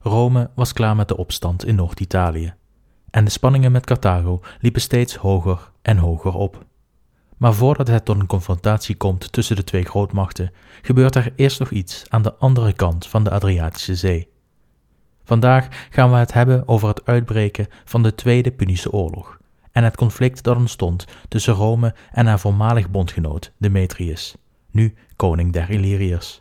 Rome was klaar met de opstand in Noord-Italië en de spanningen met Carthago liepen steeds hoger en hoger op. Maar voordat het tot een confrontatie komt tussen de twee grootmachten, gebeurt er eerst nog iets aan de andere kant van de Adriatische Zee. Vandaag gaan we het hebben over het uitbreken van de Tweede Punische Oorlog en het conflict dat ontstond tussen Rome en haar voormalig bondgenoot Demetrius, nu koning der Illyriërs.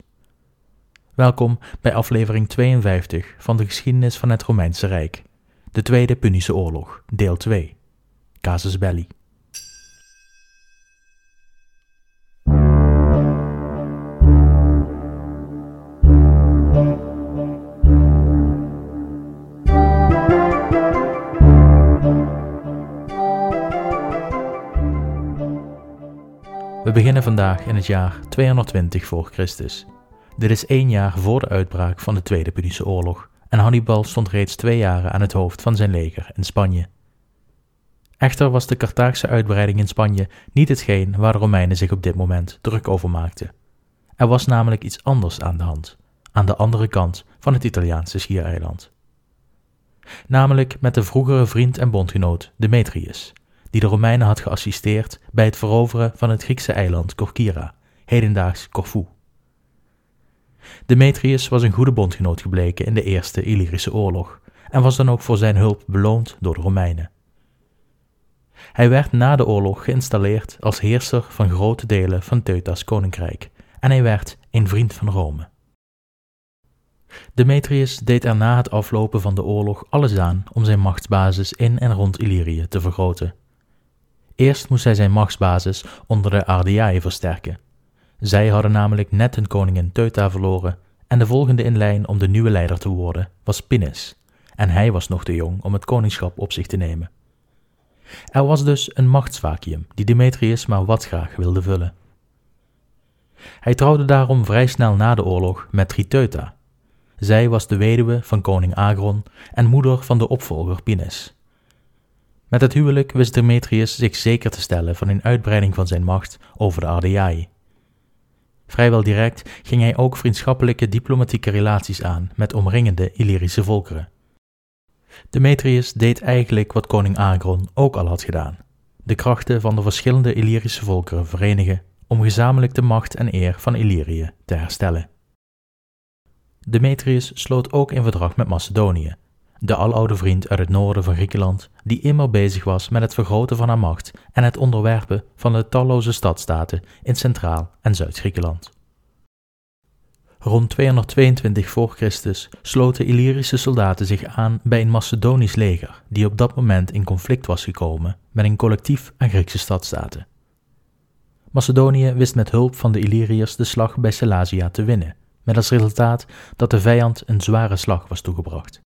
Welkom bij aflevering 52 van de geschiedenis van het Romeinse Rijk, de Tweede Punische Oorlog, deel 2, Casus Belli. We beginnen vandaag in het jaar 220 voor Christus. Dit is één jaar voor de uitbraak van de Tweede Punische Oorlog en Hannibal stond reeds twee jaren aan het hoofd van zijn leger in Spanje. Echter was de Carthaagse uitbreiding in Spanje niet hetgeen waar de Romeinen zich op dit moment druk over maakten. Er was namelijk iets anders aan de hand, aan de andere kant van het Italiaanse schiereiland. Namelijk met de vroegere vriend en bondgenoot Demetrius, die de Romeinen had geassisteerd bij het veroveren van het Griekse eiland Corcyra, hedendaags Corfu. Demetrius was een goede bondgenoot gebleken in de Eerste Illyrische Oorlog en was dan ook voor zijn hulp beloond door de Romeinen. Hij werd na de oorlog geïnstalleerd als heerser van grote delen van Teuta's koninkrijk en hij werd een vriend van Rome. Demetrius deed er na het aflopen van de oorlog alles aan om zijn machtsbasis in en rond Illyrië te vergroten. Eerst moest hij zijn machtsbasis onder de Ardei versterken. Zij hadden namelijk net hun koningin Teuta verloren en de volgende in lijn om de nieuwe leider te worden was Pinnes, en hij was nog te jong om het koningschap op zich te nemen. Er was dus een machtsvacuum die Demetrius maar wat graag wilde vullen. Hij trouwde daarom vrij snel na de oorlog met Triteuta. Zij was de weduwe van koning Agron en moeder van de opvolger Pinnes. Met het huwelijk wist Demetrius zich zeker te stellen van een uitbreiding van zijn macht over de Ardei. Vrijwel direct ging hij ook vriendschappelijke diplomatieke relaties aan met omringende Illyrische volkeren. Demetrius deed eigenlijk wat koning Agron ook al had gedaan: de krachten van de verschillende Illyrische volkeren verenigen om gezamenlijk de macht en eer van Illyrië te herstellen. Demetrius sloot ook een verdrag met Macedonië, de aloude vriend uit het noorden van Griekenland, die immer bezig was met het vergroten van haar macht en het onderwerpen van de talloze stadstaten in Centraal- en Zuid-Griekenland. Rond 222 voor Christus sloten Illyrische soldaten zich aan bij een Macedonisch leger die op dat moment in conflict was gekomen met een collectief aan Griekse stadstaten. Macedonië wist met hulp van de Illyriërs de slag bij Sellasia te winnen, met als resultaat dat de vijand een zware slag was toegebracht.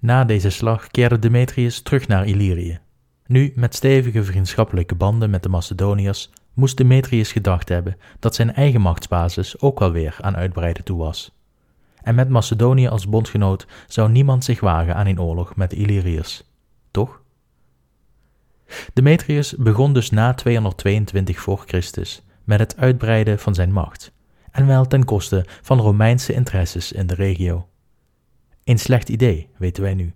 Na deze slag keerde Demetrius terug naar Illyrië. Nu, met stevige vriendschappelijke banden met de Macedoniërs, moest Demetrius gedacht hebben dat zijn eigen machtsbasis ook wel weer aan uitbreiden toe was. En met Macedonië als bondgenoot zou niemand zich wagen aan een oorlog met de Illyriërs, toch? Demetrius begon dus na 222 voor Christus met het uitbreiden van zijn macht, en wel ten koste van Romeinse interesses in de regio. Een slecht idee, weten wij nu.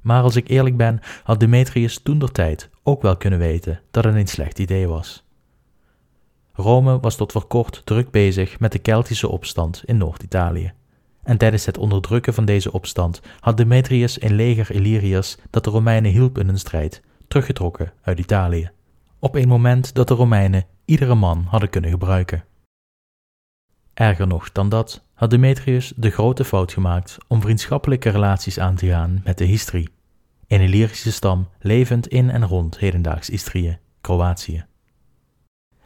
Maar als ik eerlijk ben, had Demetrius toen der tijd ook wel kunnen weten dat het een slecht idee was. Rome was tot voor kort druk bezig met de Keltische opstand in Noord-Italië. En tijdens het onderdrukken van deze opstand had Demetrius een leger Illyriërs dat de Romeinen hielp in hun strijd, teruggetrokken uit Italië. Op een moment dat de Romeinen iedere man hadden kunnen gebruiken. Erger nog dan dat had Demetrius de grote fout gemaakt om vriendschappelijke relaties aan te gaan met de Histri, een Illyrische stam levend in en rond hedendaags Istrië, Kroatië.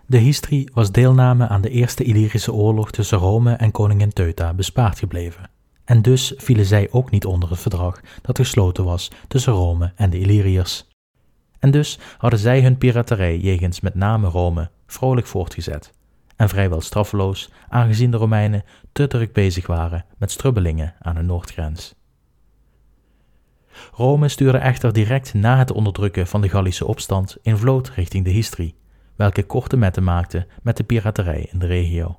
De Histri was deelname aan de Eerste Illyrische oorlog tussen Rome en koningin Teuta bespaard gebleven, en dus vielen zij ook niet onder het verdrag dat gesloten was tussen Rome en de Illyriërs. En dus hadden zij hun piraterij jegens met name Rome vrolijk voortgezet en vrijwel straffeloos, aangezien de Romeinen te druk bezig waren met strubbelingen aan de noordgrens. Rome stuurde echter direct na het onderdrukken van de Gallische opstand een vloot richting de Histri, welke korte metten maakte met de piraterij in de regio.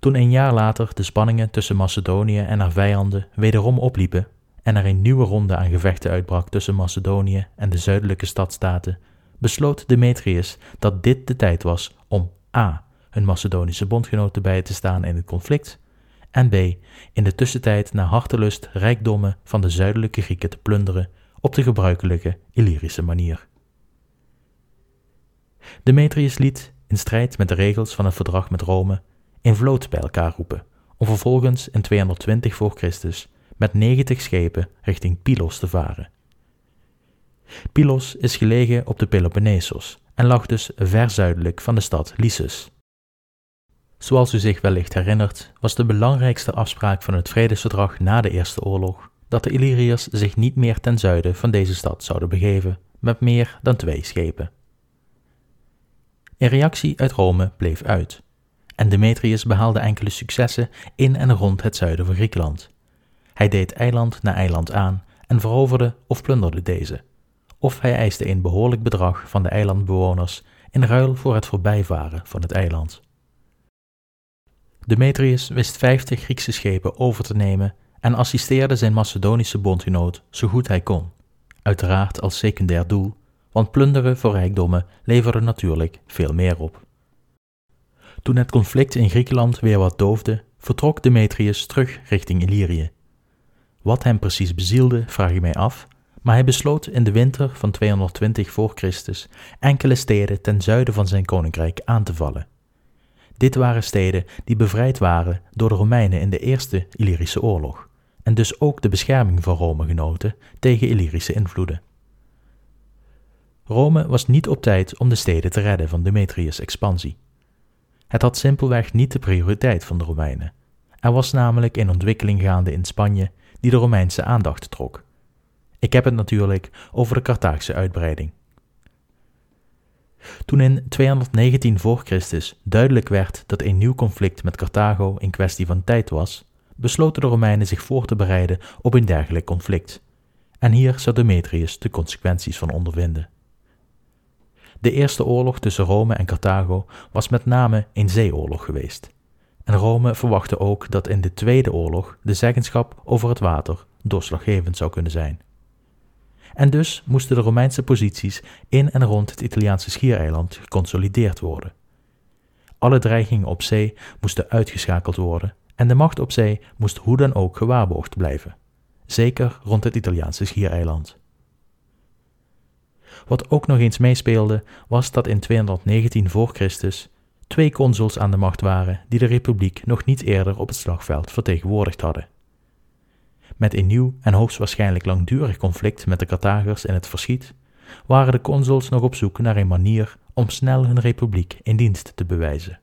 Toen een jaar later de spanningen tussen Macedonië en haar vijanden wederom opliepen en er een nieuwe ronde aan gevechten uitbrak tussen Macedonië en de zuidelijke stadstaten, besloot Demetrius dat dit de tijd was om a. hun Macedonische bondgenoten bij te staan in het conflict en b. in de tussentijd naar hartelust rijkdommen van de zuidelijke Grieken te plunderen op de gebruikelijke Illyrische manier. Demetrius liet, in strijd met de regels van het verdrag met Rome, een vloot bij elkaar roepen, om vervolgens in 220 voor Christus met 90 schepen richting Pylos te varen. Pylos is gelegen op de Peloponnesos en lag dus ver zuidelijk van de stad Lysus. Zoals u zich wellicht herinnert, was de belangrijkste afspraak van het vredesverdrag na de Eerste Oorlog dat de Illyriërs zich niet meer ten zuiden van deze stad zouden begeven, met meer dan twee schepen. Een reactie uit Rome bleef uit, en Demetrius behaalde enkele successen in en rond het zuiden van Griekenland. Hij deed eiland na eiland aan en veroverde of plunderde deze, of hij eiste een behoorlijk bedrag van de eilandbewoners in ruil voor het voorbijvaren van het eiland. Demetrius wist vijftig Griekse schepen over te nemen en assisteerde zijn Macedonische bondgenoot zo goed hij kon, uiteraard als secundair doel, want plunderen voor rijkdommen leverde natuurlijk veel meer op. Toen het conflict in Griekenland weer wat doofde, vertrok Demetrius terug richting Illyrië. Wat hem precies bezielde, vraag ik mij af, maar hij besloot in de winter van 220 voor Christus enkele steden ten zuiden van zijn koninkrijk aan te vallen. Dit waren steden die bevrijd waren door de Romeinen in de Eerste Illyrische Oorlog en dus ook de bescherming van Rome genoten tegen Illyrische invloeden. Rome was niet op tijd om de steden te redden van Demetrius' expansie. Het had simpelweg niet de prioriteit van de Romeinen. Er was namelijk een ontwikkeling gaande in Spanje die de Romeinse aandacht trok. Ik heb het natuurlijk over de Carthaagse uitbreiding. Toen in 219 voor Christus duidelijk werd dat een nieuw conflict met Carthago in kwestie van tijd was, besloten de Romeinen zich voor te bereiden op een dergelijk conflict. En hier zou Demetrius de consequenties van ondervinden. De eerste oorlog tussen Rome en Carthago was met name een zeeoorlog geweest. En Rome verwachtte ook dat in de tweede oorlog de zeggenschap over het water doorslaggevend zou kunnen zijn. En dus moesten de Romeinse posities in en rond het Italiaanse schiereiland geconsolideerd worden. Alle dreigingen op zee moesten uitgeschakeld worden en de macht op zee moest hoe dan ook gewaarborgd blijven, zeker rond het Italiaanse schiereiland. Wat ook nog eens meespeelde, was dat in 219 voor Christus twee consuls aan de macht waren die de republiek nog niet eerder op het slagveld vertegenwoordigd hadden. Met een nieuw en hoogstwaarschijnlijk langdurig conflict met de Carthagers in het verschiet, waren de consuls nog op zoek naar een manier om snel hun republiek in dienst te bewijzen.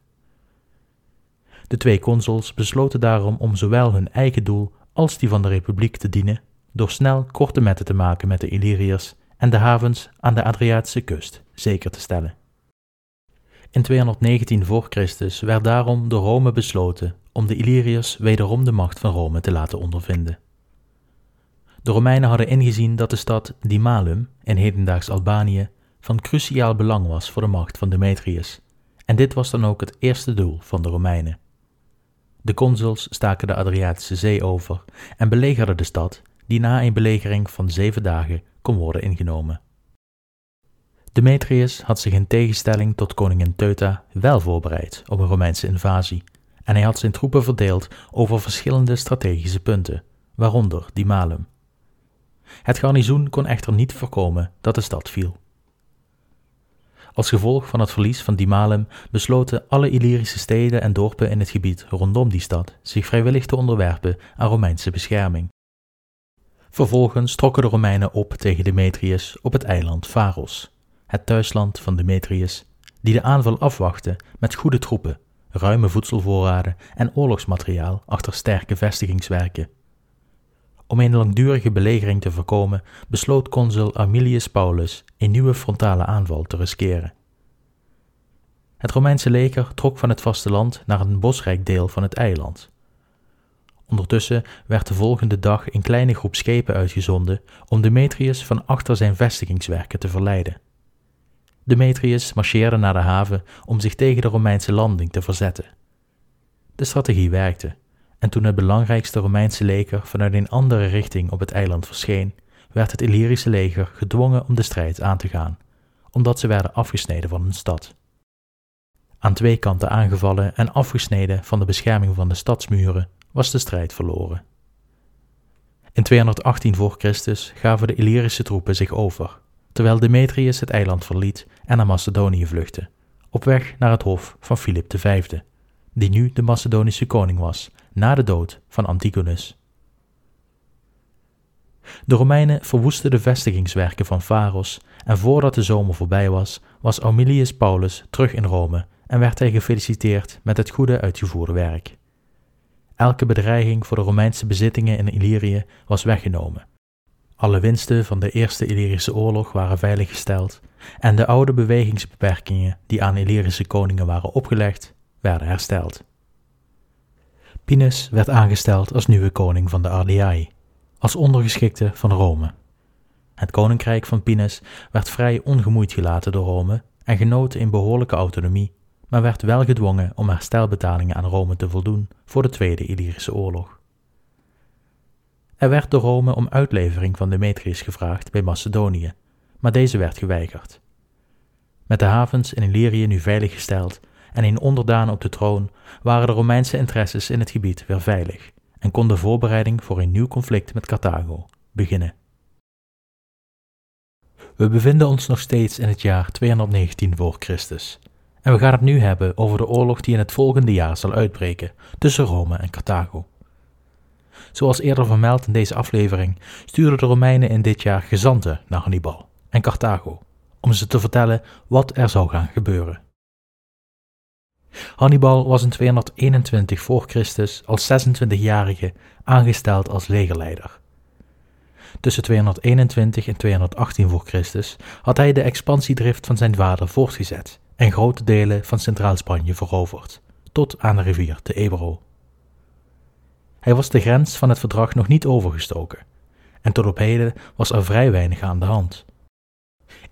De twee consuls besloten daarom om zowel hun eigen doel als die van de republiek te dienen, door snel korte metten te maken met de Illyriërs en de havens aan de Adriatische kust zeker te stellen. In 219 voor Christus werd daarom door Rome besloten om de Illyriërs wederom de macht van Rome te laten ondervinden. De Romeinen hadden ingezien dat de stad Dimalum in hedendaags Albanië van cruciaal belang was voor de macht van Demetrius, en dit was dan ook het eerste doel van de Romeinen. De consuls staken de Adriatische Zee over en belegerden de stad, die na een belegering van zeven dagen kon worden ingenomen. Demetrius had zich in tegenstelling tot koningin Teuta wel voorbereid op een Romeinse invasie, en hij had zijn troepen verdeeld over verschillende strategische punten, waaronder Dimalum. Het garnizoen kon echter niet voorkomen dat de stad viel. Als gevolg van het verlies van Dimalem besloten alle Illyrische steden en dorpen in het gebied rondom die stad zich vrijwillig te onderwerpen aan Romeinse bescherming. Vervolgens trokken de Romeinen op tegen Demetrius op het eiland Pharos, het thuisland van Demetrius, die de aanval afwachtte met goede troepen, ruime voedselvoorraden en oorlogsmateriaal achter sterke vestigingswerken. Om een langdurige belegering te voorkomen, besloot consul Armilius Paulus een nieuwe frontale aanval te riskeren. Het Romeinse leger trok van het vasteland naar een bosrijk deel van het eiland. Ondertussen werd de volgende dag een kleine groep schepen uitgezonden om Demetrius van achter zijn vestigingswerken te verleiden. Demetrius marcheerde naar de haven om zich tegen de Romeinse landing te verzetten. De strategie werkte, en toen het belangrijkste Romeinse leger vanuit een andere richting op het eiland verscheen, werd het Illyrische leger gedwongen om de strijd aan te gaan, omdat ze werden afgesneden van hun stad. Aan twee kanten aangevallen en afgesneden van de bescherming van de stadsmuren, was de strijd verloren. In 218 voor Christus gaven de Illyrische troepen zich over, terwijl Demetrius het eiland verliet en naar Macedonië vluchtte, op weg naar het hof van Filip V, die nu de Macedonische koning was na de dood van Antigonus. De Romeinen verwoesten de vestigingswerken van Pharos en voordat de zomer voorbij was, was Aemilius Paulus terug in Rome en werd hij gefeliciteerd met het goede uitgevoerde werk. Elke bedreiging voor de Romeinse bezittingen in Illyrië was weggenomen. Alle winsten van de Eerste Illyrische Oorlog waren veiliggesteld en de oude bewegingsbeperkingen die aan Illyrische koningen waren opgelegd, werden hersteld. Pinus werd aangesteld als nieuwe koning van de Ardeaei, als ondergeschikte van Rome. Het koninkrijk van Pinus werd vrij ongemoeid gelaten door Rome en genoot een behoorlijke autonomie, maar werd wel gedwongen om herstelbetalingen aan Rome te voldoen voor de Tweede Illyrische Oorlog. Er werd door Rome om uitlevering van Demetrius gevraagd bij Macedonië, maar deze werd geweigerd. Met de havens in Illyrië nu veiliggesteld en een onderdaan op de troon, waren de Romeinse interesses in het gebied weer veilig en kon de voorbereiding voor een nieuw conflict met Carthago beginnen. We bevinden ons nog steeds in het jaar 219 voor Christus. En we gaan het nu hebben over de oorlog die in het volgende jaar zal uitbreken tussen Rome en Carthago. Zoals eerder vermeld in deze aflevering, stuurden de Romeinen in dit jaar gezanten naar Hannibal en Carthago om ze te vertellen wat er zou gaan gebeuren. Hannibal was in 221 voor Christus als 26-jarige aangesteld als legerleider. Tussen 221 en 218 voor Christus had hij de expansiedrift van zijn vader voortgezet en grote delen van Centraal-Spanje veroverd, tot aan de rivier de Ebro. Hij was de grens van het verdrag nog niet overgestoken, en tot op heden was er vrij weinig aan de hand.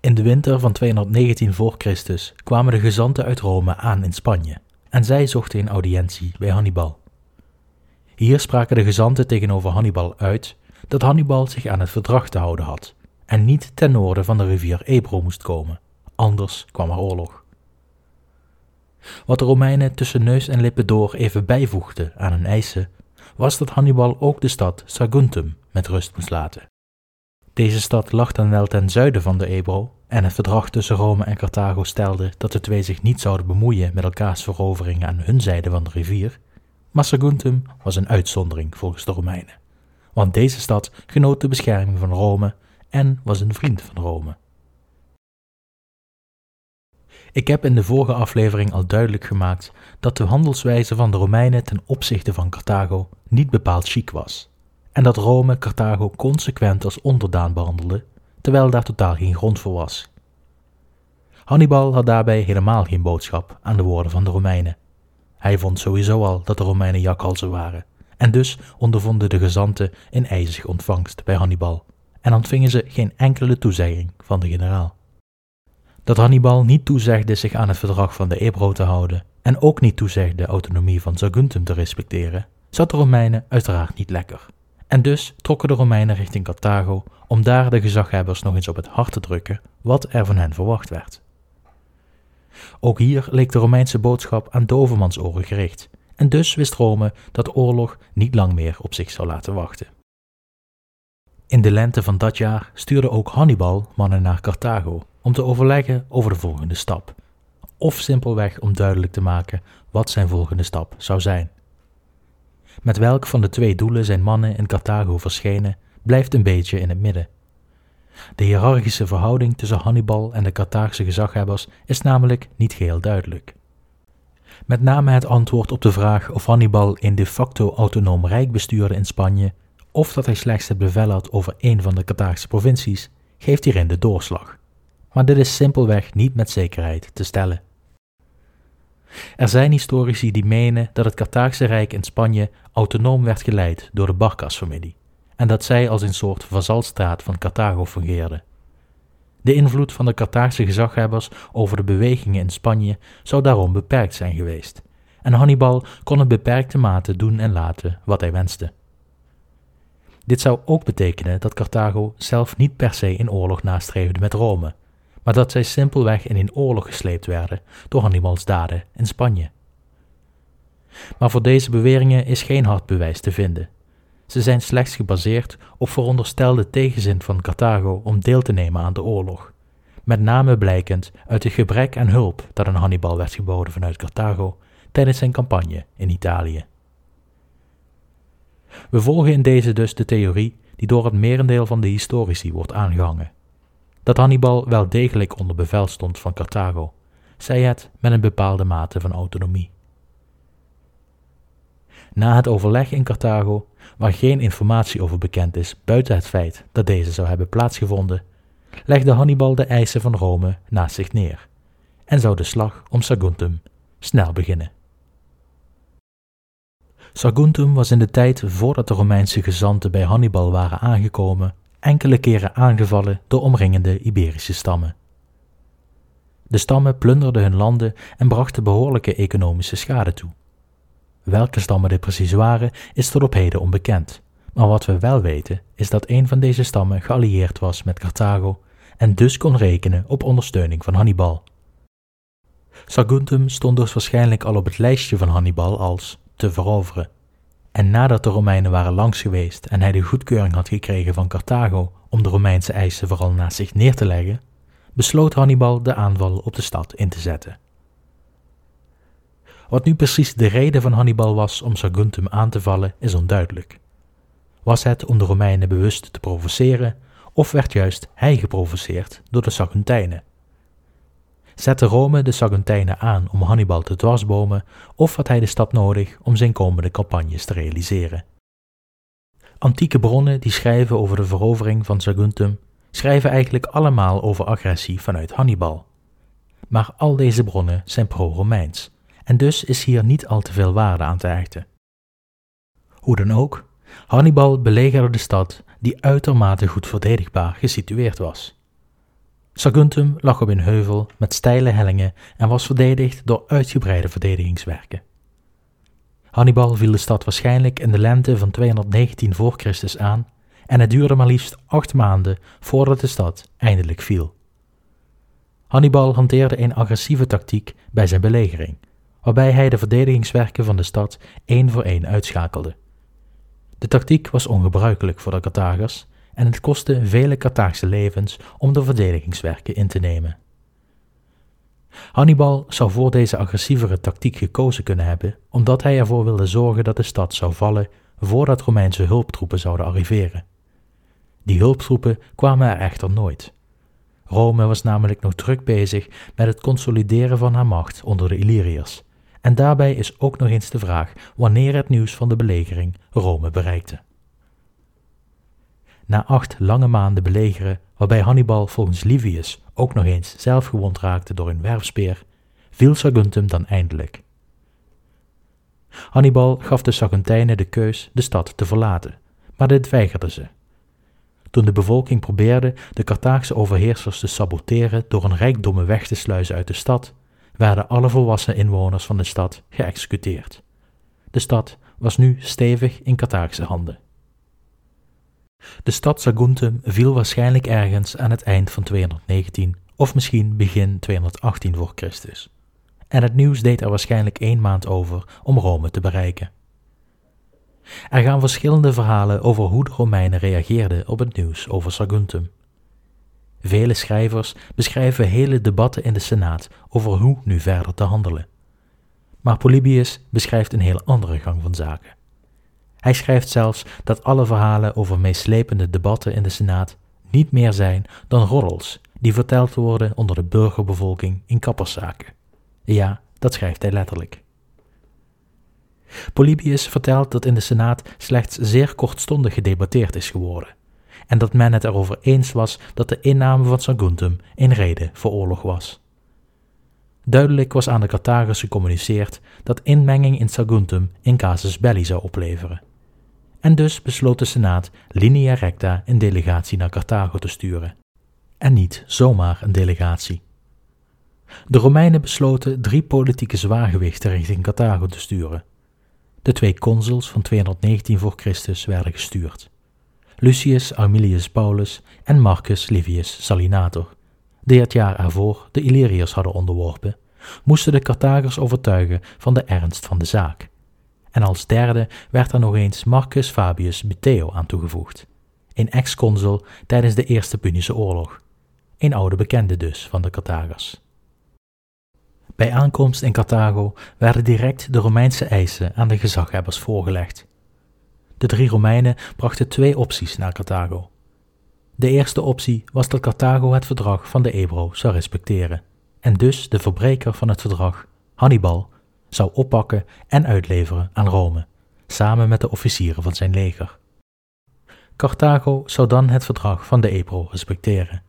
In de winter van 219 voor Christus kwamen de gezanten uit Rome aan in Spanje en zij zochten een audiëntie bij Hannibal. Hier spraken de gezanten tegenover Hannibal uit dat Hannibal zich aan het verdrag te houden had en niet ten noorden van de rivier Ebro moest komen, anders kwam er oorlog. Wat de Romeinen tussen neus en lippen door even bijvoegden aan hun eisen, was dat Hannibal ook de stad Saguntum met rust moest laten. Deze stad lag dan wel ten zuiden van de Ebro, en het verdrag tussen Rome en Carthago stelde dat de twee zich niet zouden bemoeien met elkaars veroveringen aan hun zijde van de rivier, maar Saguntum was een uitzondering volgens de Romeinen, want deze stad genoot de bescherming van Rome en was een vriend van Rome. Ik heb in de vorige aflevering al duidelijk gemaakt dat de handelswijze van de Romeinen ten opzichte van Carthago niet bepaald chic was, en dat Rome Carthago consequent als onderdaan behandelde, terwijl daar totaal geen grond voor was. Hannibal had daarbij helemaal geen boodschap aan de woorden van de Romeinen. Hij vond sowieso al dat de Romeinen jakhalzen waren, en dus ondervonden de gezanten in ijzige ontvangst bij Hannibal en ontvingen ze geen enkele toezegging van de generaal. Dat Hannibal niet toezegde zich aan het verdrag van de Ebro te houden en ook niet toezegde de autonomie van Saguntum te respecteren, zat de Romeinen uiteraard niet lekker. En dus trokken de Romeinen richting Carthago om daar de gezaghebbers nog eens op het hart te drukken wat er van hen verwacht werd. Ook hier leek de Romeinse boodschap aan dovermansoren gericht, en dus wist Rome dat oorlog niet lang meer op zich zou laten wachten. In de lente van dat jaar stuurde ook Hannibal mannen naar Carthago om te overleggen over de volgende stap, of simpelweg om duidelijk te maken wat zijn volgende stap zou zijn. Met welk van de twee doelen zijn mannen in Carthago verschenen, blijft een beetje in het midden. De hiërarchische verhouding tussen Hannibal en de Carthaagse gezaghebbers is namelijk niet geheel duidelijk. Met name het antwoord op de vraag of Hannibal een de facto autonoom rijk bestuurde in Spanje, of dat hij slechts het bevel had over een van de Carthaagse provincies, geeft hierin de doorslag. Maar dit is simpelweg niet met zekerheid te stellen. Er zijn historici die menen dat het Carthaagse Rijk in Spanje autonoom werd geleid door de Barcas-familie en dat zij als een soort vazalstraat van Carthago fungeerde. De invloed van de Carthaagse gezaghebbers over de bewegingen in Spanje zou daarom beperkt zijn geweest, en Hannibal kon in beperkte mate doen en laten wat hij wenste. Dit zou ook betekenen dat Carthago zelf niet per se in oorlog nastreefde met Rome, maar dat zij simpelweg in een oorlog gesleept werden door Hannibals daden in Spanje. Maar voor deze beweringen is geen hard bewijs te vinden. Ze zijn slechts gebaseerd op veronderstelde tegenzin van Carthago om deel te nemen aan de oorlog, met name blijkend uit het gebrek aan hulp dat aan Hannibal werd geboden vanuit Carthago tijdens zijn campagne in Italië. We volgen in deze dus de theorie die door het merendeel van de historici wordt aangehangen. Dat Hannibal wel degelijk onder bevel stond van Carthago, zij het met een bepaalde mate van autonomie. Na het overleg in Carthago, waar geen informatie over bekend is buiten het feit dat deze zou hebben plaatsgevonden, legde Hannibal de eisen van Rome naast zich neer en zou de slag om Saguntum snel beginnen. Saguntum was in de tijd voordat de Romeinse gezanten bij Hannibal waren aangekomen, enkele keren aangevallen door omringende Iberische stammen. De stammen plunderden hun landen en brachten behoorlijke economische schade toe. Welke stammen dit precies waren, is tot op heden onbekend. Maar wat we wel weten, is dat een van deze stammen geallieerd was met Carthago en dus kon rekenen op ondersteuning van Hannibal. Saguntum stond dus waarschijnlijk al op het lijstje van Hannibal als te veroveren. En nadat de Romeinen waren langs geweest en hij de goedkeuring had gekregen van Carthago om de Romeinse eisen vooral naast zich neer te leggen, besloot Hannibal de aanval op de stad in te zetten. Wat nu precies de reden van Hannibal was om Saguntum aan te vallen, is onduidelijk. Was het om de Romeinen bewust te provoceren, of werd juist hij geprovoceerd door de Saguntijnen? Zette Rome de Saguntijnen aan om Hannibal te dwarsbomen, of had hij de stad nodig om zijn komende campagnes te realiseren? Antieke bronnen die schrijven over de verovering van Saguntum schrijven eigenlijk allemaal over agressie vanuit Hannibal. Maar al deze bronnen zijn pro-Romeins en dus is hier niet al te veel waarde aan te hechten. Hoe dan ook, Hannibal belegerde de stad die uitermate goed verdedigbaar gesitueerd was. Saguntum lag op een heuvel met steile hellingen en was verdedigd door uitgebreide verdedigingswerken. Hannibal viel de stad waarschijnlijk in de lente van 219 voor Christus aan en het duurde maar liefst acht maanden voordat de stad eindelijk viel. Hannibal hanteerde een agressieve tactiek bij zijn belegering, waarbij hij de verdedigingswerken van de stad één voor één uitschakelde. De tactiek was ongebruikelijk voor de Carthagers en het kostte vele Carthaagse levens om de verdedigingswerken in te nemen. Hannibal zou voor deze agressievere tactiek gekozen kunnen hebben, omdat hij ervoor wilde zorgen dat de stad zou vallen voordat Romeinse hulptroepen zouden arriveren. Die hulptroepen kwamen er echter nooit. Rome was namelijk nog druk bezig met het consolideren van haar macht onder de Illyriërs, en daarbij is ook nog eens de vraag wanneer het nieuws van de belegering Rome bereikte. Na acht lange maanden belegeren, waarbij Hannibal volgens Livius ook nog eens zelf gewond raakte door een werfspeer, viel Saguntum dan eindelijk. Hannibal gaf de Saguntijnen de keus de stad te verlaten, maar dit weigerden ze. Toen de bevolking probeerde de Carthaagse overheersers te saboteren door een rijkdommen weg te sluizen uit de stad, werden alle volwassen inwoners van de stad geëxecuteerd. De stad was nu stevig in Carthaagse handen. De stad Saguntum viel waarschijnlijk ergens aan het eind van 219 of misschien begin 218 voor Christus. En het nieuws deed er waarschijnlijk één maand over om Rome te bereiken. Er gaan verschillende verhalen over hoe de Romeinen reageerden op het nieuws over Saguntum. Vele schrijvers beschrijven hele debatten in de Senaat over hoe nu verder te handelen. Maar Polybius beschrijft een heel andere gang van zaken. Hij schrijft zelfs dat alle verhalen over meeslepende debatten in de Senaat niet meer zijn dan roddels die verteld worden onder de burgerbevolking in kapperszaken. Ja, dat schrijft hij letterlijk. Polybius vertelt dat in de Senaat slechts zeer kortstondig gedebatteerd is geworden en dat men het erover eens was dat de inname van Saguntum een reden voor oorlog was. Duidelijk was aan de Carthagers gecommuniceerd dat inmenging in Saguntum in casus belli zou opleveren. En dus besloot de Senaat linea recta een delegatie naar Carthago te sturen. En niet zomaar een delegatie. De Romeinen besloten drie politieke zwaargewichten richting Carthago te sturen. De twee consuls van 219 voor Christus werden gestuurd. Lucius Aemilius Paulus en Marcus Livius Salinator, die het jaar ervoor de Illyriërs hadden onderworpen, moesten de Carthagers overtuigen van de ernst van de zaak. En als derde werd er nog eens Marcus Fabius Buteo aan toegevoegd, een ex-consul tijdens de Eerste Punische Oorlog, een oude bekende dus van de Carthagers. Bij aankomst in Carthago werden direct de Romeinse eisen aan de gezaghebbers voorgelegd. De drie Romeinen brachten twee opties naar Carthago. De eerste optie was dat Carthago het verdrag van de Ebro zou respecteren en dus de verbreker van het verdrag, Hannibal, zou oppakken en uitleveren aan Rome, samen met de officieren van zijn leger. Carthago zou dan het verdrag van de Ebro respecteren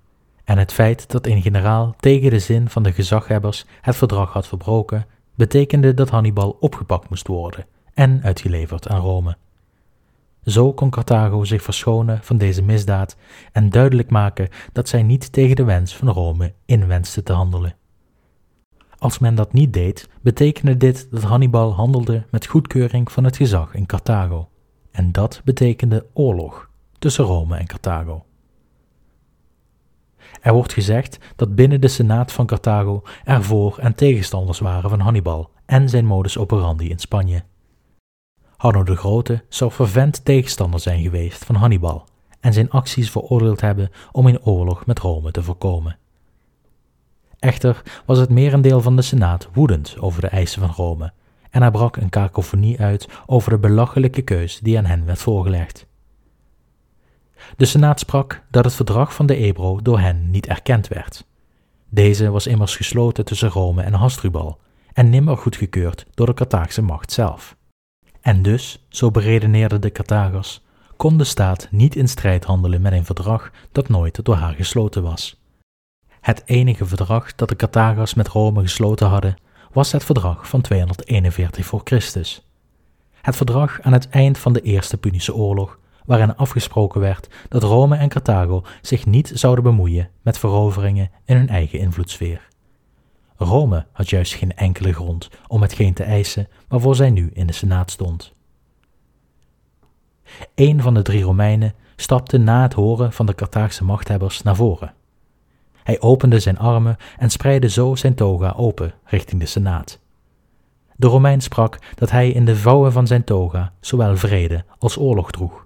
en het feit dat een generaal tegen de zin van de gezaghebbers het verdrag had verbroken, betekende dat Hannibal opgepakt moest worden en uitgeleverd aan Rome. Zo kon Carthago zich verschonen van deze misdaad en duidelijk maken dat zij niet tegen de wens van Rome inwenste te handelen. Als men dat niet deed, betekende dit dat Hannibal handelde met goedkeuring van het gezag in Carthago, en dat betekende oorlog tussen Rome en Carthago. Er wordt gezegd dat binnen de Senaat van Carthago er voor- en tegenstanders waren van Hannibal en zijn modus operandi in Spanje. Hanno de Grote zou fervent tegenstander zijn geweest van Hannibal en zijn acties veroordeeld hebben om een oorlog met Rome te voorkomen. Echter was het merendeel van de Senaat woedend over de eisen van Rome en er brak een kakofonie uit over de belachelijke keus die aan hen werd voorgelegd. De Senaat sprak dat het verdrag van de Ebro door hen niet erkend werd. Deze was immers gesloten tussen Rome en Hasdrubal en nimmer goedgekeurd door de Carthaagse macht zelf. En dus, zo beredeneerden de Carthagers, kon de staat niet in strijd handelen met een verdrag dat nooit door haar gesloten was. Het enige verdrag dat de Carthagers met Rome gesloten hadden, was het verdrag van 241 voor Christus. Het verdrag aan het eind van de Eerste Punische Oorlog, waarin afgesproken werd dat Rome en Carthago zich niet zouden bemoeien met veroveringen in hun eigen invloedssfeer. Rome had juist geen enkele grond om hetgeen te eisen waarvoor zij nu in de Senaat stond. Een van de drie Romeinen stapte na het horen van de Carthaagse machthebbers naar voren. Hij opende zijn armen en spreidde zo zijn toga open richting de Senaat. De Romein sprak dat hij in de vouwen van zijn toga zowel vrede als oorlog droeg,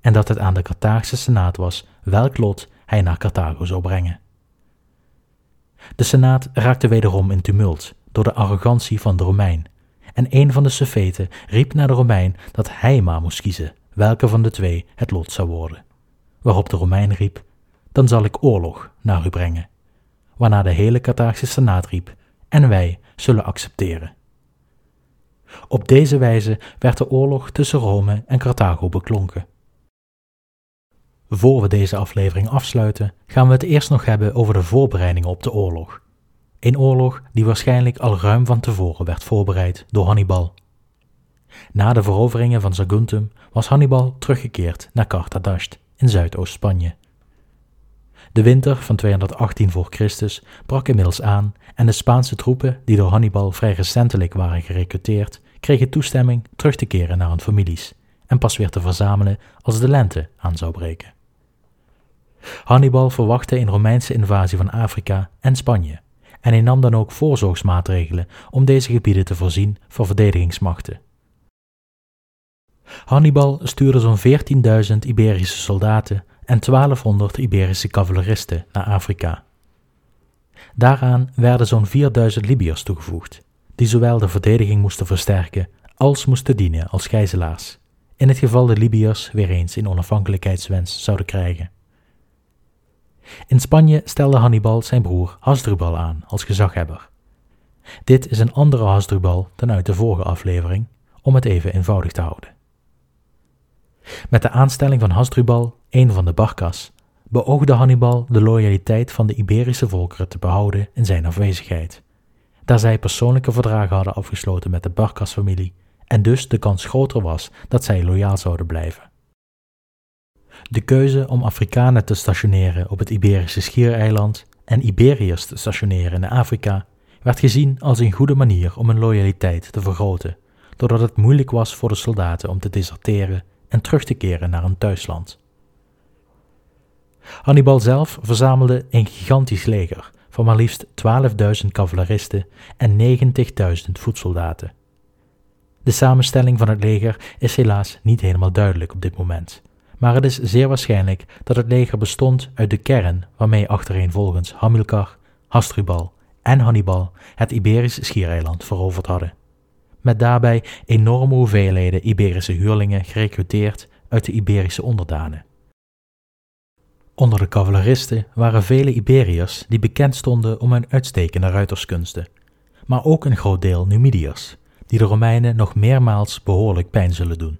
en dat het aan de Carthaagse Senaat was welk lot hij naar Carthago zou brengen. De Senaat raakte wederom in tumult door de arrogantie van de Romein, en een van de suffeten riep naar de Romein dat hij maar moest kiezen welke van de twee het lot zou worden. Waarop de Romein riep: Dan zal ik oorlog naar u brengen. Waarna de hele Carthaagse Senaat riep: En wij zullen accepteren. Op deze wijze werd de oorlog tussen Rome en Carthago beklonken. Voor we deze aflevering afsluiten, gaan we het eerst nog hebben over de voorbereidingen op de oorlog. Een oorlog die waarschijnlijk al ruim van tevoren werd voorbereid door Hannibal. Na de veroveringen van Saguntum was Hannibal teruggekeerd naar Carthagast in Zuidoost-Spanje. De winter van 218 voor Christus brak inmiddels aan en de Spaanse troepen, die door Hannibal vrij recentelijk waren gerecruiteerd, kregen toestemming terug te keren naar hun families en pas weer te verzamelen als de lente aan zou breken. Hannibal verwachtte een Romeinse invasie van Afrika en Spanje en hij nam dan ook voorzorgsmaatregelen om deze gebieden te voorzien van verdedigingsmachten. Hannibal stuurde zo'n 14.000 Iberische soldaten en 1200 Iberische cavaleristen naar Afrika. Daaraan werden zo'n 4000 Libiërs toegevoegd, die zowel de verdediging moesten versterken als moesten dienen als gijzelaars, in het geval de Libiërs weer eens een onafhankelijkheidswens zouden krijgen. In Spanje stelde Hannibal zijn broer Hasdrubal aan als gezaghebber. Dit is een andere Hasdrubal dan uit de vorige aflevering, om het even eenvoudig te houden. Met de aanstelling van Hasdrubal, een van de Barcas, beoogde Hannibal de loyaliteit van de Iberische volkeren te behouden in zijn afwezigheid, daar zij persoonlijke verdragen hadden afgesloten met de Barcas-familie en dus de kans groter was dat zij loyaal zouden blijven. De keuze om Afrikanen te stationeren op het Iberische schiereiland en Iberiërs te stationeren in Afrika werd gezien als een goede manier om hun loyaliteit te vergroten, doordat het moeilijk was voor de soldaten om te deserteren en terug te keren naar hun thuisland. Hannibal zelf verzamelde een gigantisch leger van maar liefst 12.000 cavaleristen en 90.000 voetsoldaten. De samenstelling van het leger is helaas niet helemaal duidelijk op dit moment, maar het is zeer waarschijnlijk dat het leger bestond uit de kern waarmee achtereenvolgens Hamilcar, Hasdrubal en Hannibal het Iberische schiereiland veroverd hadden, met daarbij enorme hoeveelheden Iberische huurlingen gerekruteerd uit de Iberische onderdanen. Onder de cavaleristen waren vele Iberiërs die bekend stonden om hun uitstekende ruiterskunsten, maar ook een groot deel Numidiërs, die de Romeinen nog meermaals behoorlijk pijn zullen doen.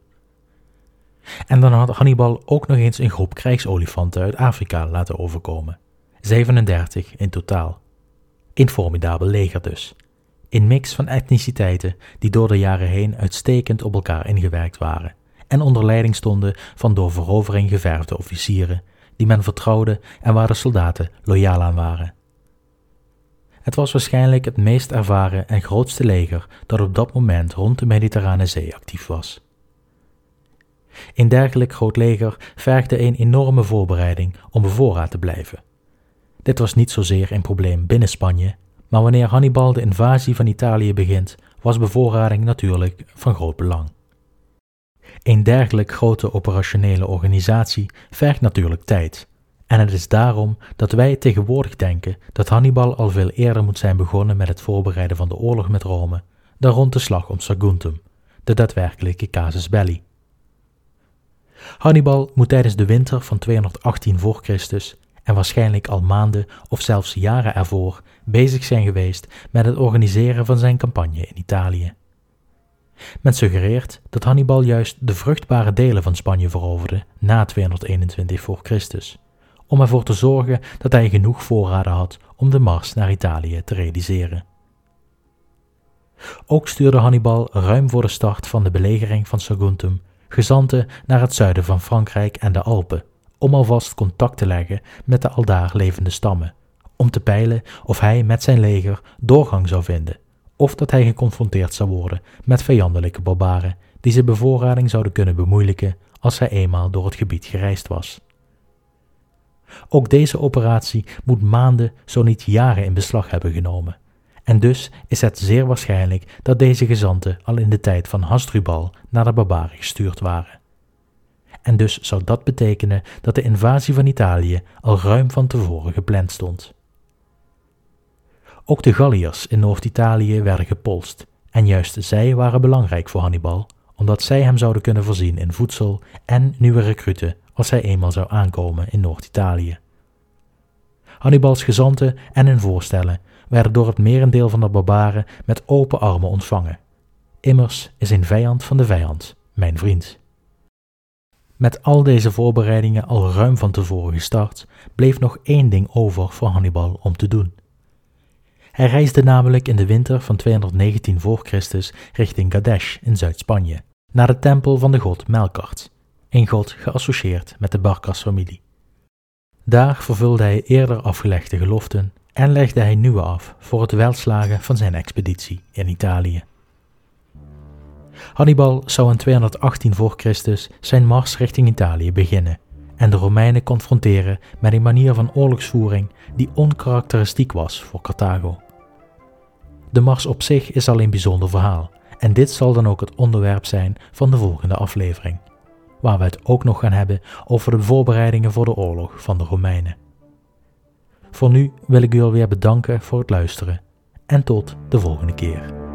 En dan had Hannibal ook nog eens een groep krijgsolifanten uit Afrika laten overkomen, 37 in totaal. Een formidabel leger dus, een mix van etniciteiten die door de jaren heen uitstekend op elkaar ingewerkt waren en onder leiding stonden van door verovering geverfde officieren die men vertrouwde en waar de soldaten loyaal aan waren. Het was waarschijnlijk het meest ervaren en grootste leger dat op dat moment rond de Mediterrane Zee actief was. Een dergelijk groot leger vergde een enorme voorbereiding om bevoorraad te blijven. Dit was niet zozeer een probleem binnen Spanje, maar wanneer Hannibal de invasie van Italië begint, was bevoorrading natuurlijk van groot belang. Een dergelijk grote operationele organisatie vergt natuurlijk tijd. En het is daarom dat wij tegenwoordig denken dat Hannibal al veel eerder moet zijn begonnen met het voorbereiden van de oorlog met Rome dan rond de slag om Saguntum, de daadwerkelijke casus belli. Hannibal moet tijdens de winter van 218 voor Christus en waarschijnlijk al maanden of zelfs jaren ervoor bezig zijn geweest met het organiseren van zijn campagne in Italië. Men suggereert dat Hannibal juist de vruchtbare delen van Spanje veroverde na 221 voor Christus, om ervoor te zorgen dat hij genoeg voorraden had om de mars naar Italië te realiseren. Ook stuurde Hannibal ruim voor de start van de belegering van Saguntum gezanten naar het zuiden van Frankrijk en de Alpen, om alvast contact te leggen met de aldaar levende stammen, om te peilen of hij met zijn leger doorgang zou vinden of dat hij geconfronteerd zou worden met vijandelijke barbaren die zijn bevoorrading zouden kunnen bemoeilijken als hij eenmaal door het gebied gereisd was. Ook deze operatie moet maanden, zo niet jaren in beslag hebben genomen. En dus is het zeer waarschijnlijk dat deze gezanten al in de tijd van Hasdrubal naar de barbaren gestuurd waren. En dus zou dat betekenen dat de invasie van Italië al ruim van tevoren gepland stond. Ook de Galliërs in Noord-Italië werden gepolst, en juist zij waren belangrijk voor Hannibal, omdat zij hem zouden kunnen voorzien in voedsel en nieuwe recruten als hij eenmaal zou aankomen in Noord-Italië. Hannibals gezanten en hun voorstellen werden door het merendeel van de barbaren met open armen ontvangen. Immers is een vijand van de vijand, mijn vriend. Met al deze voorbereidingen al ruim van tevoren gestart, bleef nog één ding over voor Hannibal om te doen. Hij reisde namelijk in de winter van 219 voor Christus richting Gadesh in Zuid-Spanje, naar de tempel van de god Melkart, een god geassocieerd met de Barkas-familie. Daar vervulde hij eerder afgelegde geloften en legde hij nieuwe af voor het welslagen van zijn expeditie in Italië. Hannibal zou in 218 voor Christus zijn mars richting Italië beginnen en de Romeinen confronteren met een manier van oorlogsvoering die onkarakteristiek was voor Carthago. De Mars op zich is al een bijzonder verhaal en dit zal dan ook het onderwerp zijn van de volgende aflevering, waar we het ook nog gaan hebben over de voorbereidingen voor de oorlog van de Romeinen. Voor nu wil ik u alweer bedanken voor het luisteren en tot de volgende keer.